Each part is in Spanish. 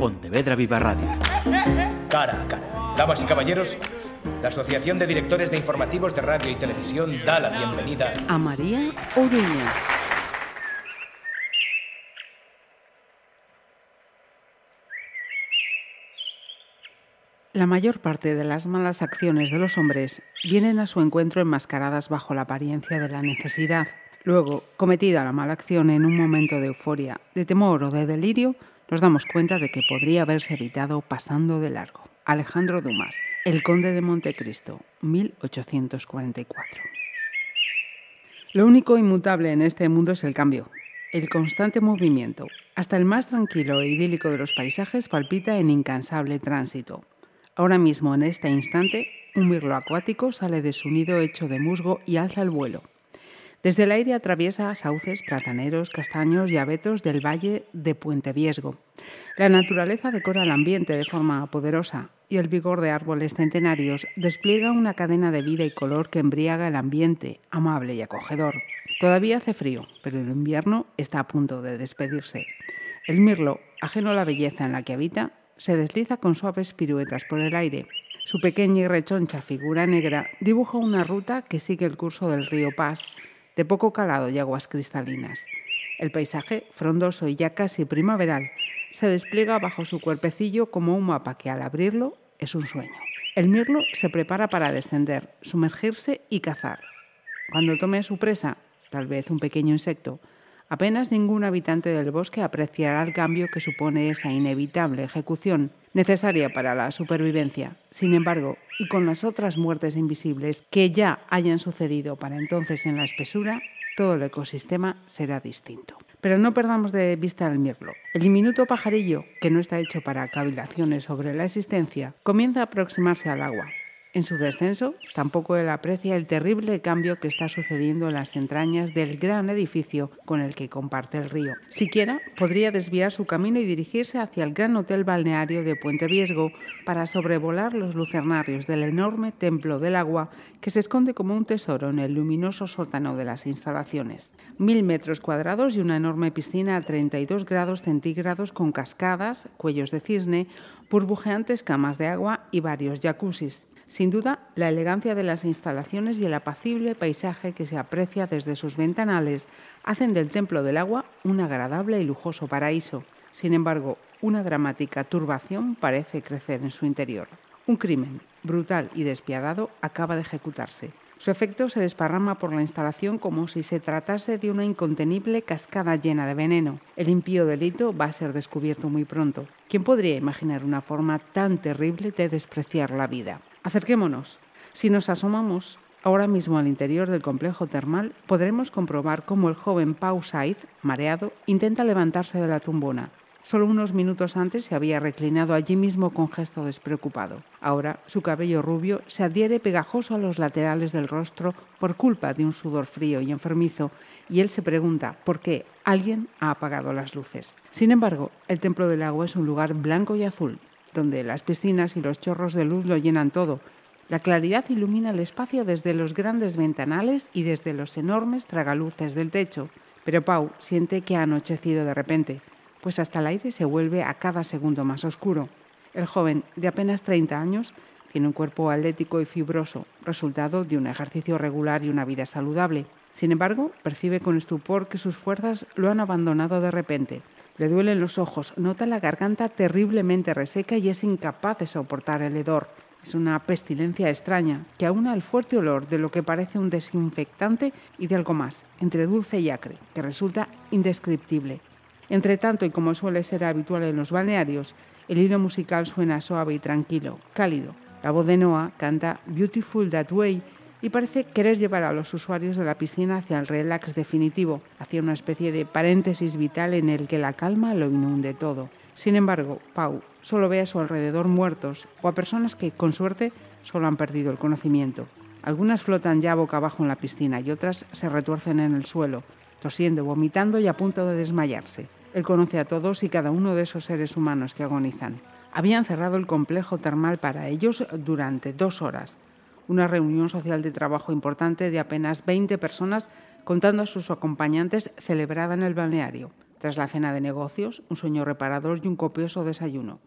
Pontevedra Viva Radio. Cara a cara. Damas y caballeros, la Asociación de Directores de Informativos de Radio y Televisión da la bienvenida a María Oruña. La mayor parte de las malas acciones de los hombres vienen a su encuentro enmascaradas bajo la apariencia de la necesidad. Luego, cometida la mala acción en un momento de euforia, de temor o de delirio, nos damos cuenta de que podría haberse evitado pasando de largo. Alejandro Dumas, El Conde de Montecristo, 1844. Lo único inmutable en este mundo es el cambio, el constante movimiento. Hasta el más tranquilo e idílico de los paisajes palpita en incansable tránsito. Ahora mismo, en este instante, un mirlo acuático sale de su nido hecho de musgo y alza el vuelo. Desde el aire atraviesa sauces, plataneros, castaños y abetos del valle de Puente Viesgo. La naturaleza decora el ambiente de forma poderosa y el vigor de árboles centenarios despliega una cadena de vida y color que embriaga el ambiente, amable y acogedor. Todavía hace frío, pero el invierno está a punto de despedirse. El mirlo, ajeno a la belleza en la que habita, se desliza con suaves piruetas por el aire. Su pequeña y rechoncha figura negra dibuja una ruta que sigue el curso del río Paz, de poco calado y aguas cristalinas. El paisaje, frondoso y ya casi primaveral, se despliega bajo su cuerpecillo como un mapa que al abrirlo es un sueño. El mirlo se prepara para descender, sumergirse y cazar. Cuando tome su presa, tal vez un pequeño insecto, Apenas ningún habitante del bosque apreciará el cambio que supone esa inevitable ejecución necesaria para la supervivencia. Sin embargo, y con las otras muertes invisibles que ya hayan sucedido para entonces en la espesura, todo el ecosistema será distinto. Pero no perdamos de vista el mirlo. El diminuto pajarillo, que no está hecho para cavilaciones sobre la existencia, comienza a aproximarse al agua, en su descenso, tampoco él aprecia el terrible cambio que está sucediendo en las entrañas del gran edificio con el que comparte el río. Siquiera podría desviar su camino y dirigirse hacia el gran hotel balneario de Puente Viesgo para sobrevolar los lucernarios del enorme templo del agua que se esconde como un tesoro en el luminoso sótano de las instalaciones. Mil metros cuadrados y una enorme piscina a 32 grados centígrados con cascadas, cuellos de cisne, burbujeantes camas de agua y varios jacuzzis. Sin duda, la elegancia de las instalaciones y el apacible paisaje que se aprecia desde sus ventanales hacen del Templo del Agua un agradable y lujoso paraíso. Sin embargo, una dramática turbación parece crecer en su interior. Un crimen brutal y despiadado acaba de ejecutarse. Su efecto se desparrama por la instalación como si se tratase de una incontenible cascada llena de veneno. El impío delito va a ser descubierto muy pronto. ¿Quién podría imaginar una forma tan terrible de despreciar la vida? Acerquémonos. Si nos asomamos ahora mismo al interior del complejo termal, podremos comprobar cómo el joven Pau Saiz, mareado, intenta levantarse de la tumbona. Solo unos minutos antes se había reclinado allí mismo con gesto despreocupado. Ahora su cabello rubio se adhiere pegajoso a los laterales del rostro por culpa de un sudor frío y enfermizo, y él se pregunta por qué alguien ha apagado las luces. Sin embargo, el templo del agua es un lugar blanco y azul, donde las piscinas y los chorros de luz lo llenan todo. La claridad ilumina el espacio desde los grandes ventanales y desde los enormes tragaluces del techo. Pero Pau siente que ha anochecido de repente, pues hasta el aire se vuelve a cada segundo más oscuro. El joven, de apenas 30 años, tiene un cuerpo atlético y fibroso, resultado de un ejercicio regular y una vida saludable. Sin embargo, percibe con estupor que sus fuerzas lo han abandonado de repente. Le duelen los ojos, nota la garganta terriblemente reseca y es incapaz de soportar el hedor. Es una pestilencia extraña que aúna el fuerte olor de lo que parece un desinfectante y de algo más, entre dulce y acre, que resulta indescriptible. Entre tanto, y como suele ser habitual en los balnearios, el hilo musical suena suave y tranquilo, cálido. La voz de Noah canta Beautiful That Way y parece querer llevar a los usuarios de la piscina hacia el relax definitivo, hacia una especie de paréntesis vital en el que la calma lo inunde todo. Sin embargo, Pau solo ve a su alrededor muertos o a personas que, con suerte, solo han perdido el conocimiento. Algunas flotan ya boca abajo en la piscina y otras se retuercen en el suelo, tosiendo, vomitando y a punto de desmayarse. Él conoce a todos y cada uno de esos seres humanos que agonizan. Habían cerrado el complejo termal para ellos durante dos horas una reunión social de trabajo importante de apenas 20 personas, contando a sus acompañantes, celebrada en el balneario. Tras la cena de negocios, un sueño reparador y un copioso desayuno.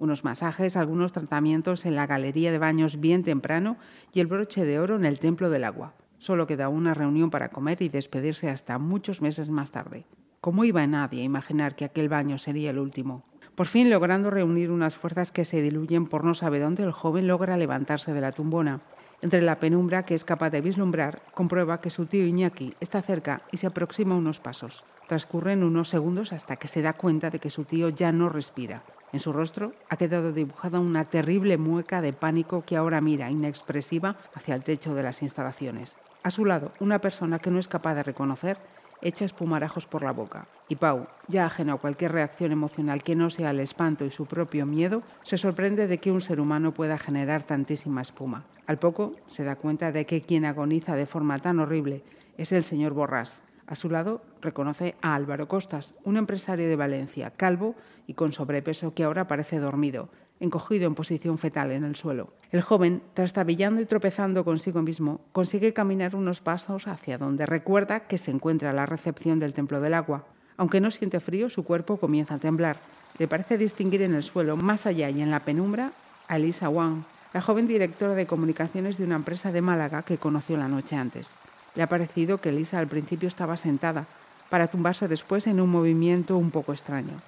Unos masajes, algunos tratamientos en la galería de baños bien temprano y el broche de oro en el templo del agua. Solo queda una reunión para comer y despedirse hasta muchos meses más tarde. ¿Cómo iba nadie a imaginar que aquel baño sería el último? Por fin, logrando reunir unas fuerzas que se diluyen por no sabe dónde, el joven logra levantarse de la tumbona. Entre la penumbra que es capaz de vislumbrar, comprueba que su tío Iñaki está cerca y se aproxima unos pasos. Transcurren unos segundos hasta que se da cuenta de que su tío ya no respira. En su rostro ha quedado dibujada una terrible mueca de pánico que ahora mira, inexpresiva, hacia el techo de las instalaciones. A su lado, una persona que no es capaz de reconocer echa espumarajos por la boca. Y Pau, ya ajeno a cualquier reacción emocional que no sea el espanto y su propio miedo, se sorprende de que un ser humano pueda generar tantísima espuma. Al poco se da cuenta de que quien agoniza de forma tan horrible es el señor Borrás. A su lado reconoce a Álvaro Costas, un empresario de Valencia, calvo y con sobrepeso que ahora parece dormido, encogido en posición fetal en el suelo. El joven, trastabillando y tropezando consigo mismo, consigue caminar unos pasos hacia donde recuerda que se encuentra la recepción del Templo del Agua. Aunque no siente frío, su cuerpo comienza a temblar. Le parece distinguir en el suelo, más allá y en la penumbra, a Elisa Wang, la joven directora de comunicaciones de una empresa de Málaga que conoció la noche antes. Le ha parecido que Elisa al principio estaba sentada, para tumbarse después en un movimiento un poco extraño.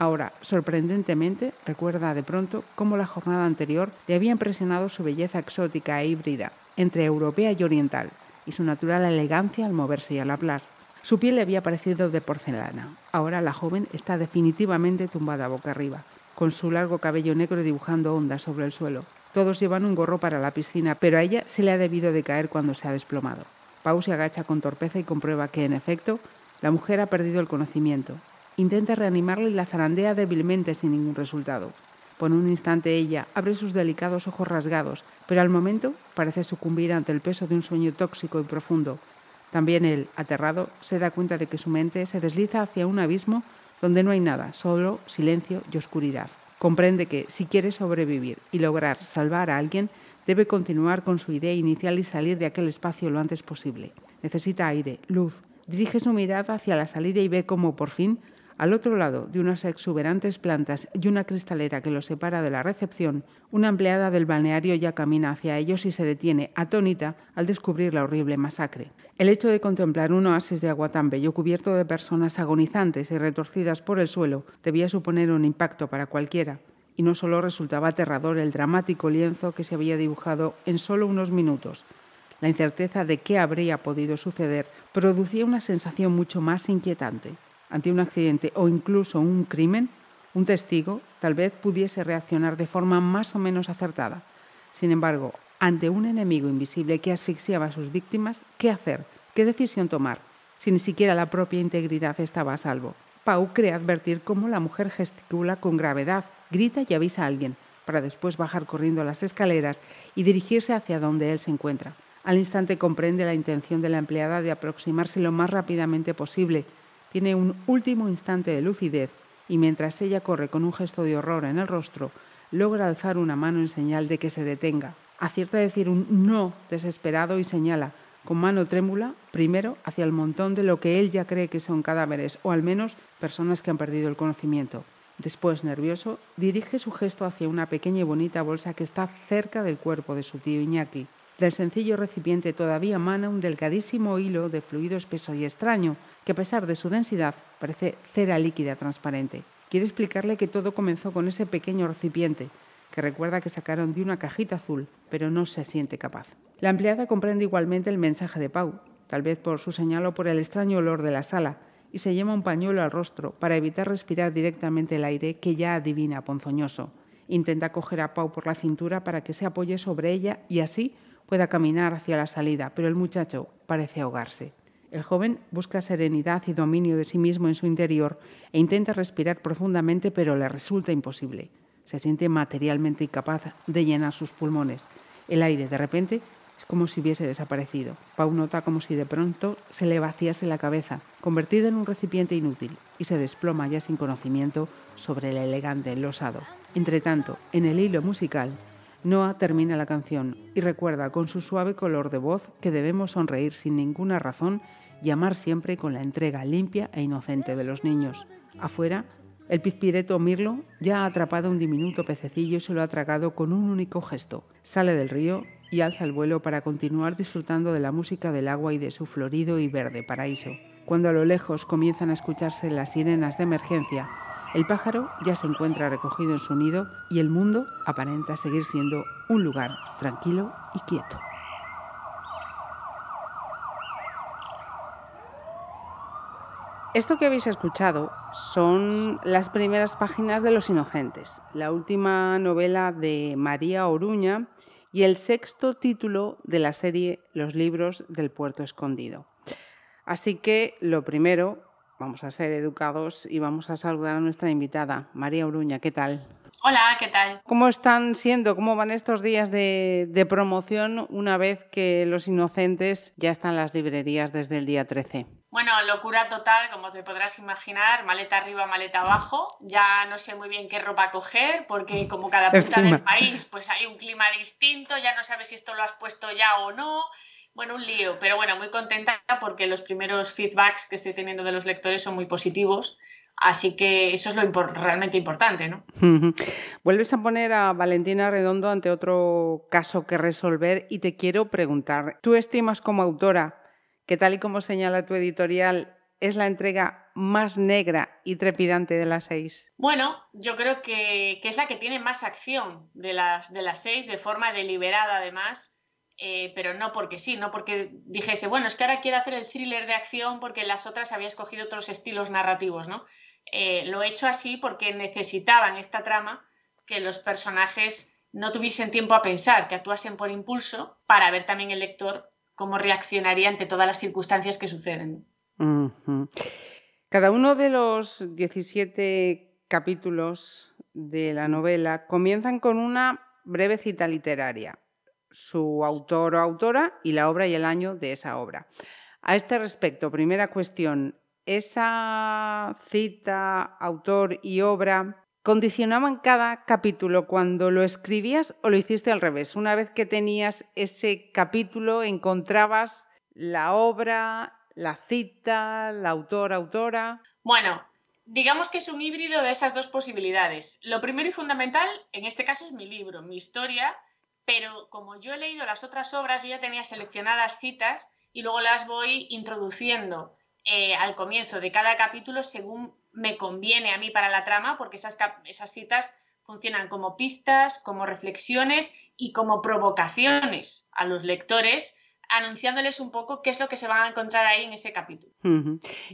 Ahora, sorprendentemente, recuerda de pronto cómo la jornada anterior le había impresionado su belleza exótica e híbrida, entre europea y oriental, y su natural elegancia al moverse y al hablar. Su piel le había parecido de porcelana. Ahora la joven está definitivamente tumbada boca arriba, con su largo cabello negro dibujando ondas sobre el suelo. Todos llevan un gorro para la piscina, pero a ella se le ha debido de caer cuando se ha desplomado. Pau se agacha con torpeza y comprueba que, en efecto, la mujer ha perdido el conocimiento, Intenta reanimarle y la zarandea débilmente sin ningún resultado. Por un instante ella abre sus delicados ojos rasgados, pero al momento parece sucumbir ante el peso de un sueño tóxico y profundo. También él, aterrado, se da cuenta de que su mente se desliza hacia un abismo donde no hay nada, solo silencio y oscuridad. Comprende que, si quiere sobrevivir y lograr salvar a alguien, debe continuar con su idea inicial y salir de aquel espacio lo antes posible. Necesita aire, luz. Dirige su mirada hacia la salida y ve cómo, por fin, al otro lado de unas exuberantes plantas y una cristalera que los separa de la recepción, una empleada del balneario ya camina hacia ellos y se detiene, atónita, al descubrir la horrible masacre. El hecho de contemplar un oasis de agua tan bello cubierto de personas agonizantes y retorcidas por el suelo debía suponer un impacto para cualquiera. Y no solo resultaba aterrador el dramático lienzo que se había dibujado en solo unos minutos, la incerteza de qué habría podido suceder producía una sensación mucho más inquietante ante un accidente o incluso un crimen, un testigo tal vez pudiese reaccionar de forma más o menos acertada. Sin embargo, ante un enemigo invisible que asfixiaba a sus víctimas, ¿qué hacer? ¿Qué decisión tomar? Si ni siquiera la propia integridad estaba a salvo. Pau cree advertir cómo la mujer gesticula con gravedad, grita y avisa a alguien, para después bajar corriendo las escaleras y dirigirse hacia donde él se encuentra. Al instante comprende la intención de la empleada de aproximarse lo más rápidamente posible, tiene un último instante de lucidez y mientras ella corre con un gesto de horror en el rostro, logra alzar una mano en señal de que se detenga. Acierta a decir un no desesperado y señala, con mano trémula, primero hacia el montón de lo que él ya cree que son cadáveres, o al menos personas que han perdido el conocimiento. Después, nervioso, dirige su gesto hacia una pequeña y bonita bolsa que está cerca del cuerpo de su tío Iñaki. Del sencillo recipiente todavía mana un delgadísimo hilo de fluido espeso y extraño, que a pesar de su densidad parece cera líquida transparente. Quiere explicarle que todo comenzó con ese pequeño recipiente, que recuerda que sacaron de una cajita azul, pero no se siente capaz. La empleada comprende igualmente el mensaje de Pau, tal vez por su señal o por el extraño olor de la sala, y se lleva un pañuelo al rostro para evitar respirar directamente el aire que ya adivina ponzoñoso. Intenta coger a Pau por la cintura para que se apoye sobre ella y así pueda caminar hacia la salida, pero el muchacho parece ahogarse. El joven busca serenidad y dominio de sí mismo en su interior e intenta respirar profundamente, pero le resulta imposible. Se siente materialmente incapaz de llenar sus pulmones. El aire, de repente, es como si hubiese desaparecido. Pau nota como si de pronto se le vaciase la cabeza, convertida en un recipiente inútil, y se desploma ya sin conocimiento sobre el elegante enlosado. Entretanto, en el hilo musical, Noah termina la canción y recuerda con su suave color de voz que debemos sonreír sin ninguna razón y amar siempre con la entrega limpia e inocente de los niños. Afuera, el pizpireto Mirlo ya ha atrapado un diminuto pececillo y se lo ha tragado con un único gesto. Sale del río y alza el vuelo para continuar disfrutando de la música del agua y de su florido y verde paraíso. Cuando a lo lejos comienzan a escucharse las sirenas de emergencia, el pájaro ya se encuentra recogido en su nido y el mundo aparenta seguir siendo un lugar tranquilo y quieto. Esto que habéis escuchado son las primeras páginas de Los Inocentes, la última novela de María Oruña y el sexto título de la serie Los libros del puerto escondido. Así que lo primero, vamos a ser educados y vamos a saludar a nuestra invitada, María Oruña. ¿Qué tal? Hola, ¿qué tal? ¿Cómo están siendo, cómo van estos días de, de promoción una vez que Los Inocentes ya están en las librerías desde el día 13? Bueno, locura total, como te podrás imaginar, maleta arriba, maleta abajo. Ya no sé muy bien qué ropa coger, porque como cada punta del país, pues hay un clima distinto, ya no sabes si esto lo has puesto ya o no. Bueno, un lío, pero bueno, muy contenta porque los primeros feedbacks que estoy teniendo de los lectores son muy positivos. Así que eso es lo realmente importante, ¿no? Vuelves a poner a Valentina Redondo ante otro caso que resolver y te quiero preguntar, ¿tú estimas como autora que tal y como señala tu editorial, es la entrega más negra y trepidante de las seis? Bueno, yo creo que, es la que tiene más acción de las, de las seis, de forma deliberada además, eh, pero no porque sí, no porque dijese, bueno, es que ahora quiero hacer el thriller de acción porque las otras había escogido otros estilos narrativos, ¿no? Eh, lo he hecho así porque necesitaban esta trama que los personajes no tuviesen tiempo a pensar, que actuasen por impulso para ver también el lector cómo reaccionaría ante todas las circunstancias que suceden. Cada uno de los 17 capítulos de la novela comienzan con una breve cita literaria, su autor o autora y la obra y el año de esa obra. A este respecto, primera cuestión, ¿esa cita, autor y obra condicionaban cada capítulo cuando lo escribías o lo hiciste al revés? Una vez que tenías ese capítulo, encontrabas la obra, la cita, la autor, autora. Bueno, digamos que es un híbrido de esas dos posibilidades. Lo primero y fundamental, en este caso, es mi libro, mi historia, pero como yo he leído las otras obras, yo ya tenía seleccionadas citas y luego las voy introduciendo eh, al comienzo de cada capítulo según me conviene a mí para la trama, porque esas, esas citas funcionan como pistas, como reflexiones y como provocaciones a los lectores anunciándoles un poco qué es lo que se van a encontrar ahí en ese capítulo.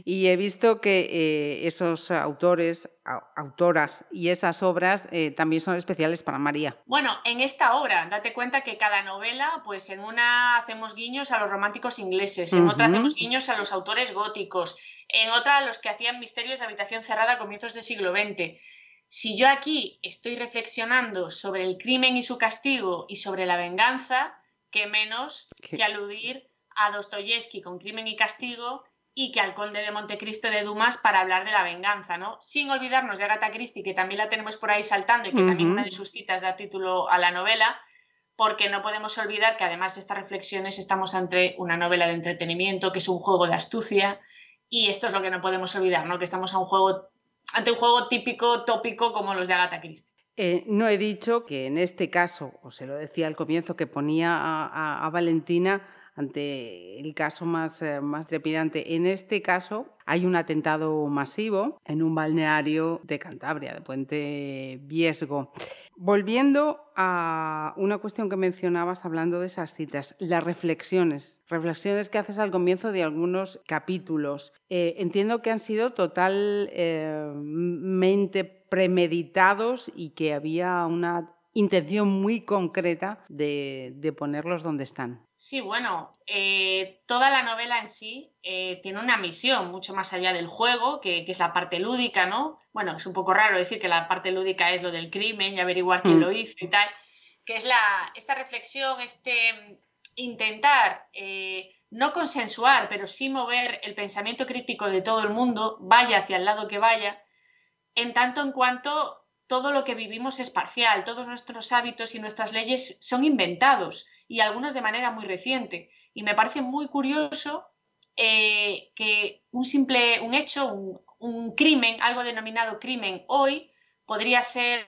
Y he visto que eh, esos autores, autoras y esas obras eh, también son especiales para María. Bueno, en esta obra, date cuenta que cada novela, pues en una hacemos guiños a los románticos ingleses, en otra hacemos guiños a los autores góticos, en otra a los que hacían misterios de habitación cerrada a comienzos del siglo XX. Si yo aquí estoy reflexionando sobre el crimen y su castigo y sobre la venganza, menos que aludir a Dostoyevsky con Crimen y Castigo y que al Conde de Montecristo de Dumas para hablar de la venganza, ¿no? Sin olvidarnos de Agatha Christie, que también la tenemos por ahí saltando y que también una de sus citas da título a la novela, porque no podemos olvidar que además de estas reflexiones estamos ante una novela de entretenimiento, que es un juego de astucia, y esto es lo que no podemos olvidar, ¿no? Que estamos a un juego, ante un juego típico, tópico como los de Agatha Christie. Eh, no he dicho que en este caso, o se lo decía al comienzo, que ponía a, Valentina ante el caso más, eh, más trepidante. En este caso hay un atentado masivo en un balneario de Cantabria, de Puente Viesgo. Volviendo a una cuestión que mencionabas hablando de esas citas, las reflexiones, reflexiones que haces al comienzo de algunos capítulos. Eh, entiendo que han sido totalmente premeditados y que había una intención muy concreta de, ponerlos donde están. Sí, bueno, eh, toda la novela en sí eh, tiene una misión mucho más allá del juego, que, es la parte lúdica, ¿no? Bueno, es un poco raro decir que la parte lúdica es lo del crimen y averiguar quién mm. lo hizo y tal, que es la, esta reflexión, este intentar eh, no consensuar, pero sí mover el pensamiento crítico de todo el mundo, vaya hacia el lado que vaya, en tanto en cuanto todo lo que vivimos es parcial, todos nuestros hábitos y nuestras leyes son inventados y algunos de manera muy reciente. Y me parece muy curioso eh, que un simple, un hecho, un, crimen, algo denominado crimen hoy, podría ser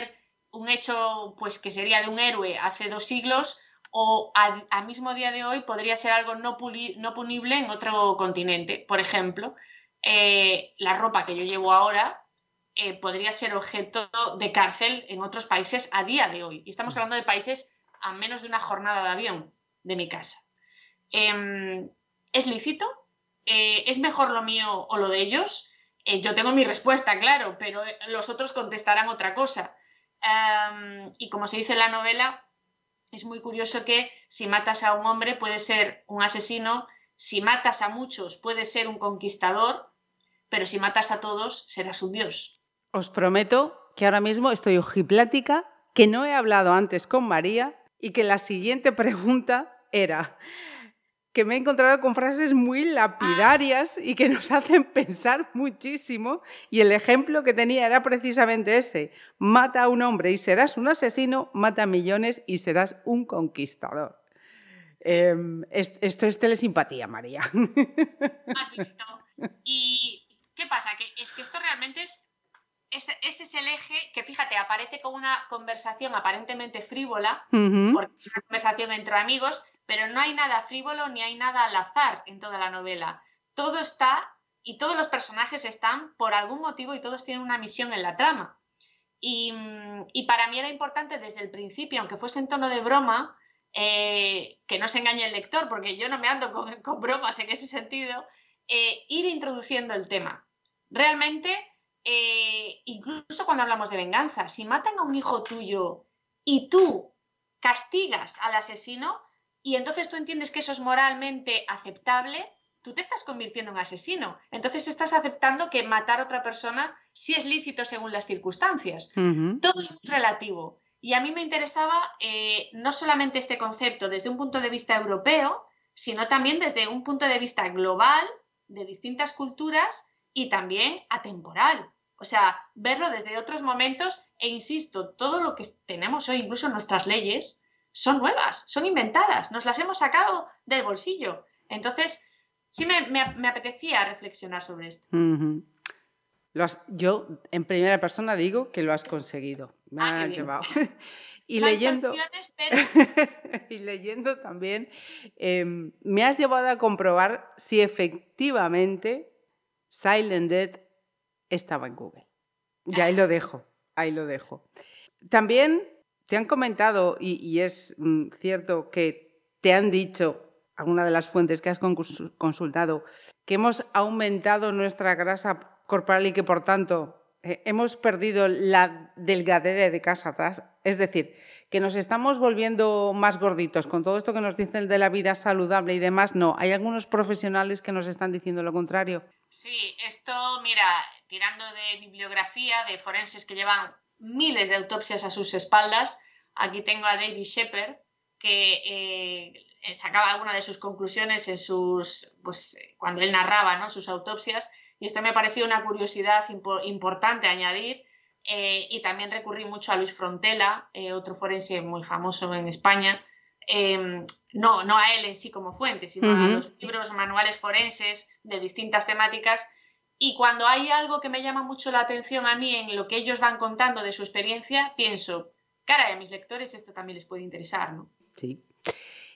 un hecho pues que sería de un héroe hace dos siglos o al, mismo día de hoy podría ser algo no, punible en otro continente. Por ejemplo, eh, la ropa que yo llevo ahora eh, podría ser objeto de cárcel en otros países a día de hoy. Y estamos hablando de países a menos de una jornada de avión de mi casa. Em, ¿Es lícito? Eh, ¿Es mejor lo mío o lo de ellos? Eh, yo tengo mi respuesta, claro, pero los otros contestarán otra cosa. Em, y como se dice en la novela, es muy curioso que si matas a un hombre puede ser un asesino, si matas a muchos puede ser un conquistador, pero si matas a todos serás un dios. Os prometo que ahora mismo estoy ojiplática, que no he hablado antes con María y que la siguiente pregunta era que me he encontrado con frases muy lapidarias y que nos hacen pensar muchísimo. Y el ejemplo que tenía era precisamente ese. Mata a un hombre y serás un asesino, mata a millones y serás un conquistador. Em, esto es telesimpatía, María. Has visto. ¿Y qué pasa? Que es que esto realmente es ese, es el eje que, fíjate, aparece como una conversación aparentemente frívola, porque es una conversación entre amigos, pero no hay nada frívolo ni hay nada al azar en toda la novela. Todo está y todos los personajes están por algún motivo y todos tienen una misión en la trama. Y, para mí era importante desde el principio, aunque fuese en tono de broma, eh, que no se engañe el lector, porque yo no me ando con, bromas en ese sentido, eh, ir introduciendo el tema. Realmente eh, incluso cuando hablamos de venganza, si matan a un hijo tuyo y tú castigas al asesino y entonces tú entiendes que eso es moralmente aceptable, tú te estás convirtiendo en asesino. Entonces estás aceptando que matar a otra persona sí es lícito según las circunstancias. Todo es relativo. Y a mí me interesaba eh, no solamente este concepto desde un punto de vista europeo, sino también desde un punto de vista global, de distintas culturas y también atemporal. O sea, verlo desde otros momentos e insisto, todo lo que tenemos hoy, incluso nuestras leyes, son nuevas, son inventadas, nos las hemos sacado del bolsillo. Entonces, sí me, apetecía reflexionar sobre esto. yo en primera persona digo que lo has conseguido. Me ah, llevado. y leyendo, y leyendo también, em, me has llevado a comprobar si efectivamente Silent Dead estaba en Google. Y ahí lo dejo, ahí lo dejo. También te han comentado, y, es mm, cierto que te han dicho, alguna de las fuentes que has consultado, que hemos aumentado nuestra grasa corporal y que por tanto eh, hemos perdido la delgadez de casa atrás. Es decir, que nos estamos volviendo más gorditos con todo esto que nos dicen de la vida saludable y demás. No, hay algunos profesionales que nos están diciendo lo contrario. Sí, esto, mira, tirando de bibliografía, de forenses que llevan miles de autopsias a sus espaldas, aquí tengo a David Shepard, que eh, sacaba alguna de sus conclusiones en sus, pues, cuando él narraba ¿no? sus autopsias, y esto me pareció una curiosidad importante añadir. Eh, y también recurrí mucho a Luis Frontela, eh, otro forense muy famoso en España, Em, no, no a él en sí como fuente, sino a los libros, manuales forenses de distintas temáticas. Y cuando hay algo que me llama mucho la atención a mí en lo que ellos van contando de su experiencia, pienso, cara, a mis lectores esto también les puede interesar, ¿no? Sí.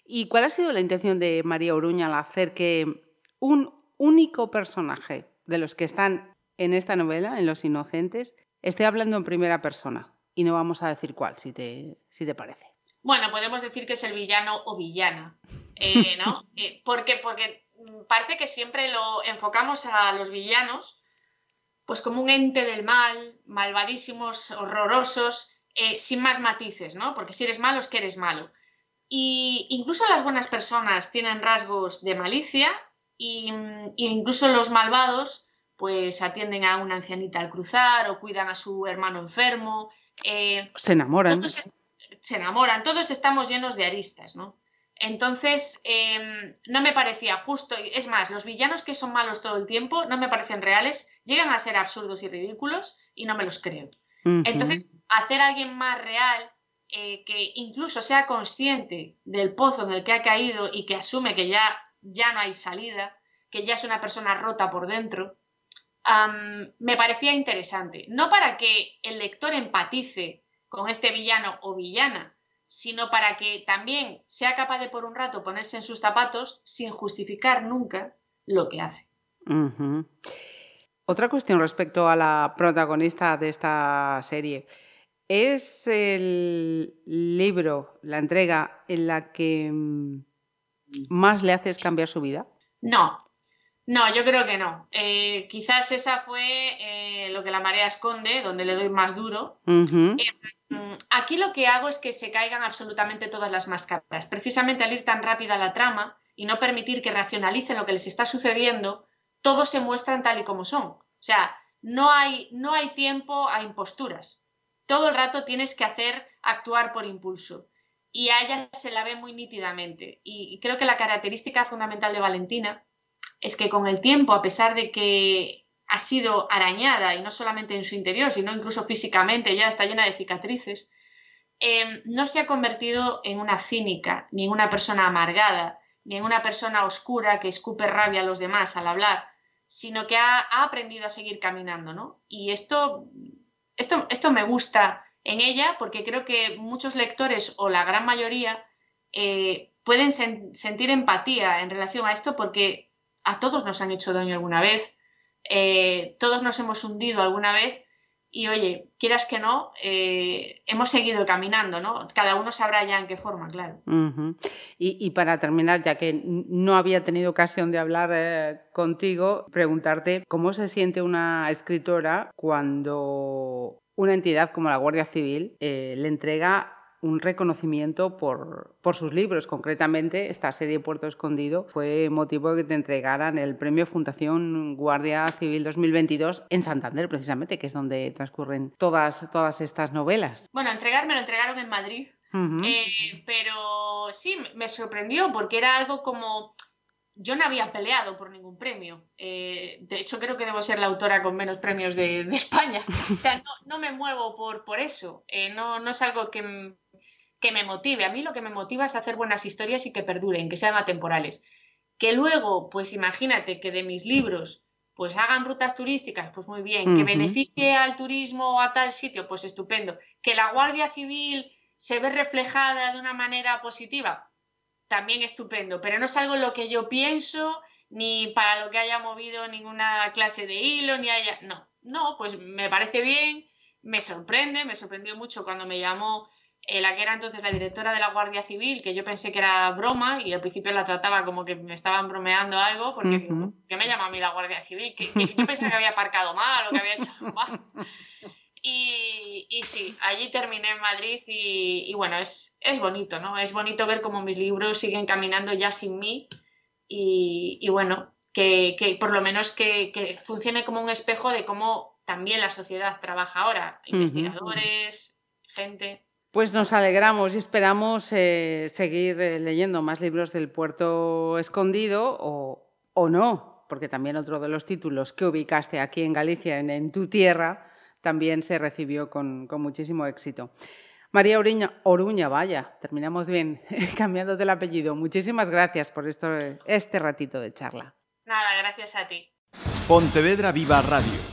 ¿Y cuál ha sido la intención de María Oruña al hacer que un único personaje de los que están en esta novela, en Los Inocentes, esté hablando en primera persona? Y no vamos a decir cuál, si te, si te parece. Bueno, podemos decir que es el villano o villana, eh, ¿no? Eh, porque, porque parece que siempre lo enfocamos a los villanos pues como un ente del mal, malvadísimos, horrorosos, eh, sin más matices, ¿no? Porque si eres malo es que eres malo. Y incluso las buenas personas tienen rasgos de malicia y, incluso los malvados pues atienden a una ancianita al cruzar o cuidan a su hermano enfermo. Se enamoran se enamoran, todos estamos llenos de aristas, ¿no? Entonces, em, no me parecía justo, es más, los villanos que son malos todo el tiempo no me parecen reales, llegan a ser absurdos y ridículos y no me los creo. Entonces, hacer a alguien más real, eh, que incluso sea consciente del pozo en el que ha caído y que asume que ya, ya no hay salida, que ya es una persona rota por dentro, me parecía interesante. No para que el lector empatice con este villano o villana, sino para que también sea capaz de por un rato ponerse en sus zapatos sin justificar nunca lo que hace. Otra cuestión respecto a la protagonista de esta serie. ¿Es el libro, la entrega en la que mm, más le haces cambiar su vida? No, no, yo creo que no. Eh, quizás esa fue eh, lo que la marea esconde, donde le doy más duro. Eh, mm, aquí lo que hago es que se caigan absolutamente todas las máscaras. Precisamente al ir tan rápida la trama y no permitir que racionalicen lo que les está sucediendo, todos se muestran tal y como son. O sea, no hay, no hay tiempo a imposturas. Todo el rato tienes que hacer actuar por impulso. Y a ella se la ve muy nítidamente. y creo que la característica fundamental de Valentina es que con el tiempo, a pesar de que ha sido arañada, y no solamente en su interior, sino incluso físicamente, ya está llena de cicatrices, em, no se ha convertido en una cínica, ni en una persona amargada, ni en una persona oscura que escupe rabia a los demás al hablar, sino que ha, aprendido a seguir caminando, ¿no? Y esto, esto, esto me gusta en ella porque creo que muchos lectores, o la gran mayoría, eh, pueden sentir empatía en relación a esto porque a todos nos han hecho daño alguna vez, eh, todos nos hemos hundido alguna vez y oye, quieras que no, eh, hemos seguido caminando, ¿no? Cada uno sabrá ya en qué forma, claro. y, para terminar, ya que no había tenido ocasión de hablar eh, contigo, preguntarte cómo se siente una escritora cuando una entidad como la Guardia Civil le entrega un reconocimiento por, por, sus libros. Concretamente, esta serie Puerto Escondido fue motivo de que te entregaran el premio Fundación Guardia Civil 2022 en Santander, precisamente, que es donde transcurren todas, todas estas novelas. Bueno, entregarme lo entregaron en Madrid, eh, pero sí, me sorprendió porque era algo como yo no había peleado por ningún premio. Eh, de hecho, creo que debo ser la autora con menos premios de, España. O sea, no, no, me muevo por, por eso. Eh, no, no, es algo que, que me motive. A mí lo que me motiva es hacer buenas historias y que perduren, que sean atemporales. Que luego, pues imagínate que de mis libros pues hagan rutas turísticas, pues muy bien. Que beneficie al turismo o a tal sitio, pues estupendo. Que la Guardia Civil se ve reflejada de una manera positiva, también estupendo. Pero no es algo lo que yo pienso, ni para lo que haya movido ninguna clase de hilo, ni haya. No, no, pues me parece bien, me sorprende, me sorprendió mucho cuando me llamó eh, la que era entonces la directora de la Guardia Civil, que yo pensé que era broma y al principio la trataba como que me estaban bromeando algo, porque ¿qué me llama a mí la Guardia Civil? Que, yo pensaba que había aparcado mal o que había hecho mal. Y, y sí, allí terminé en Madrid y, bueno, es, es, bonito, ¿no? Es bonito ver cómo mis libros siguen caminando ya sin mí y, y bueno, que, que, por lo menos que, que, funcione como un espejo de cómo también la sociedad trabaja ahora, investigadores, gente. Pues nos alegramos y esperamos eh, seguir eh, leyendo más libros del puerto escondido o, o, no, porque también otro de los títulos que ubicaste aquí en Galicia, en, tu tierra, también se recibió con, con muchísimo éxito. María Oruña, Oruña, vaya, terminamos bien, cambiándote el apellido. Muchísimas gracias por esto, este ratito de charla. Nada, gracias a ti. Pontevedra Viva Radio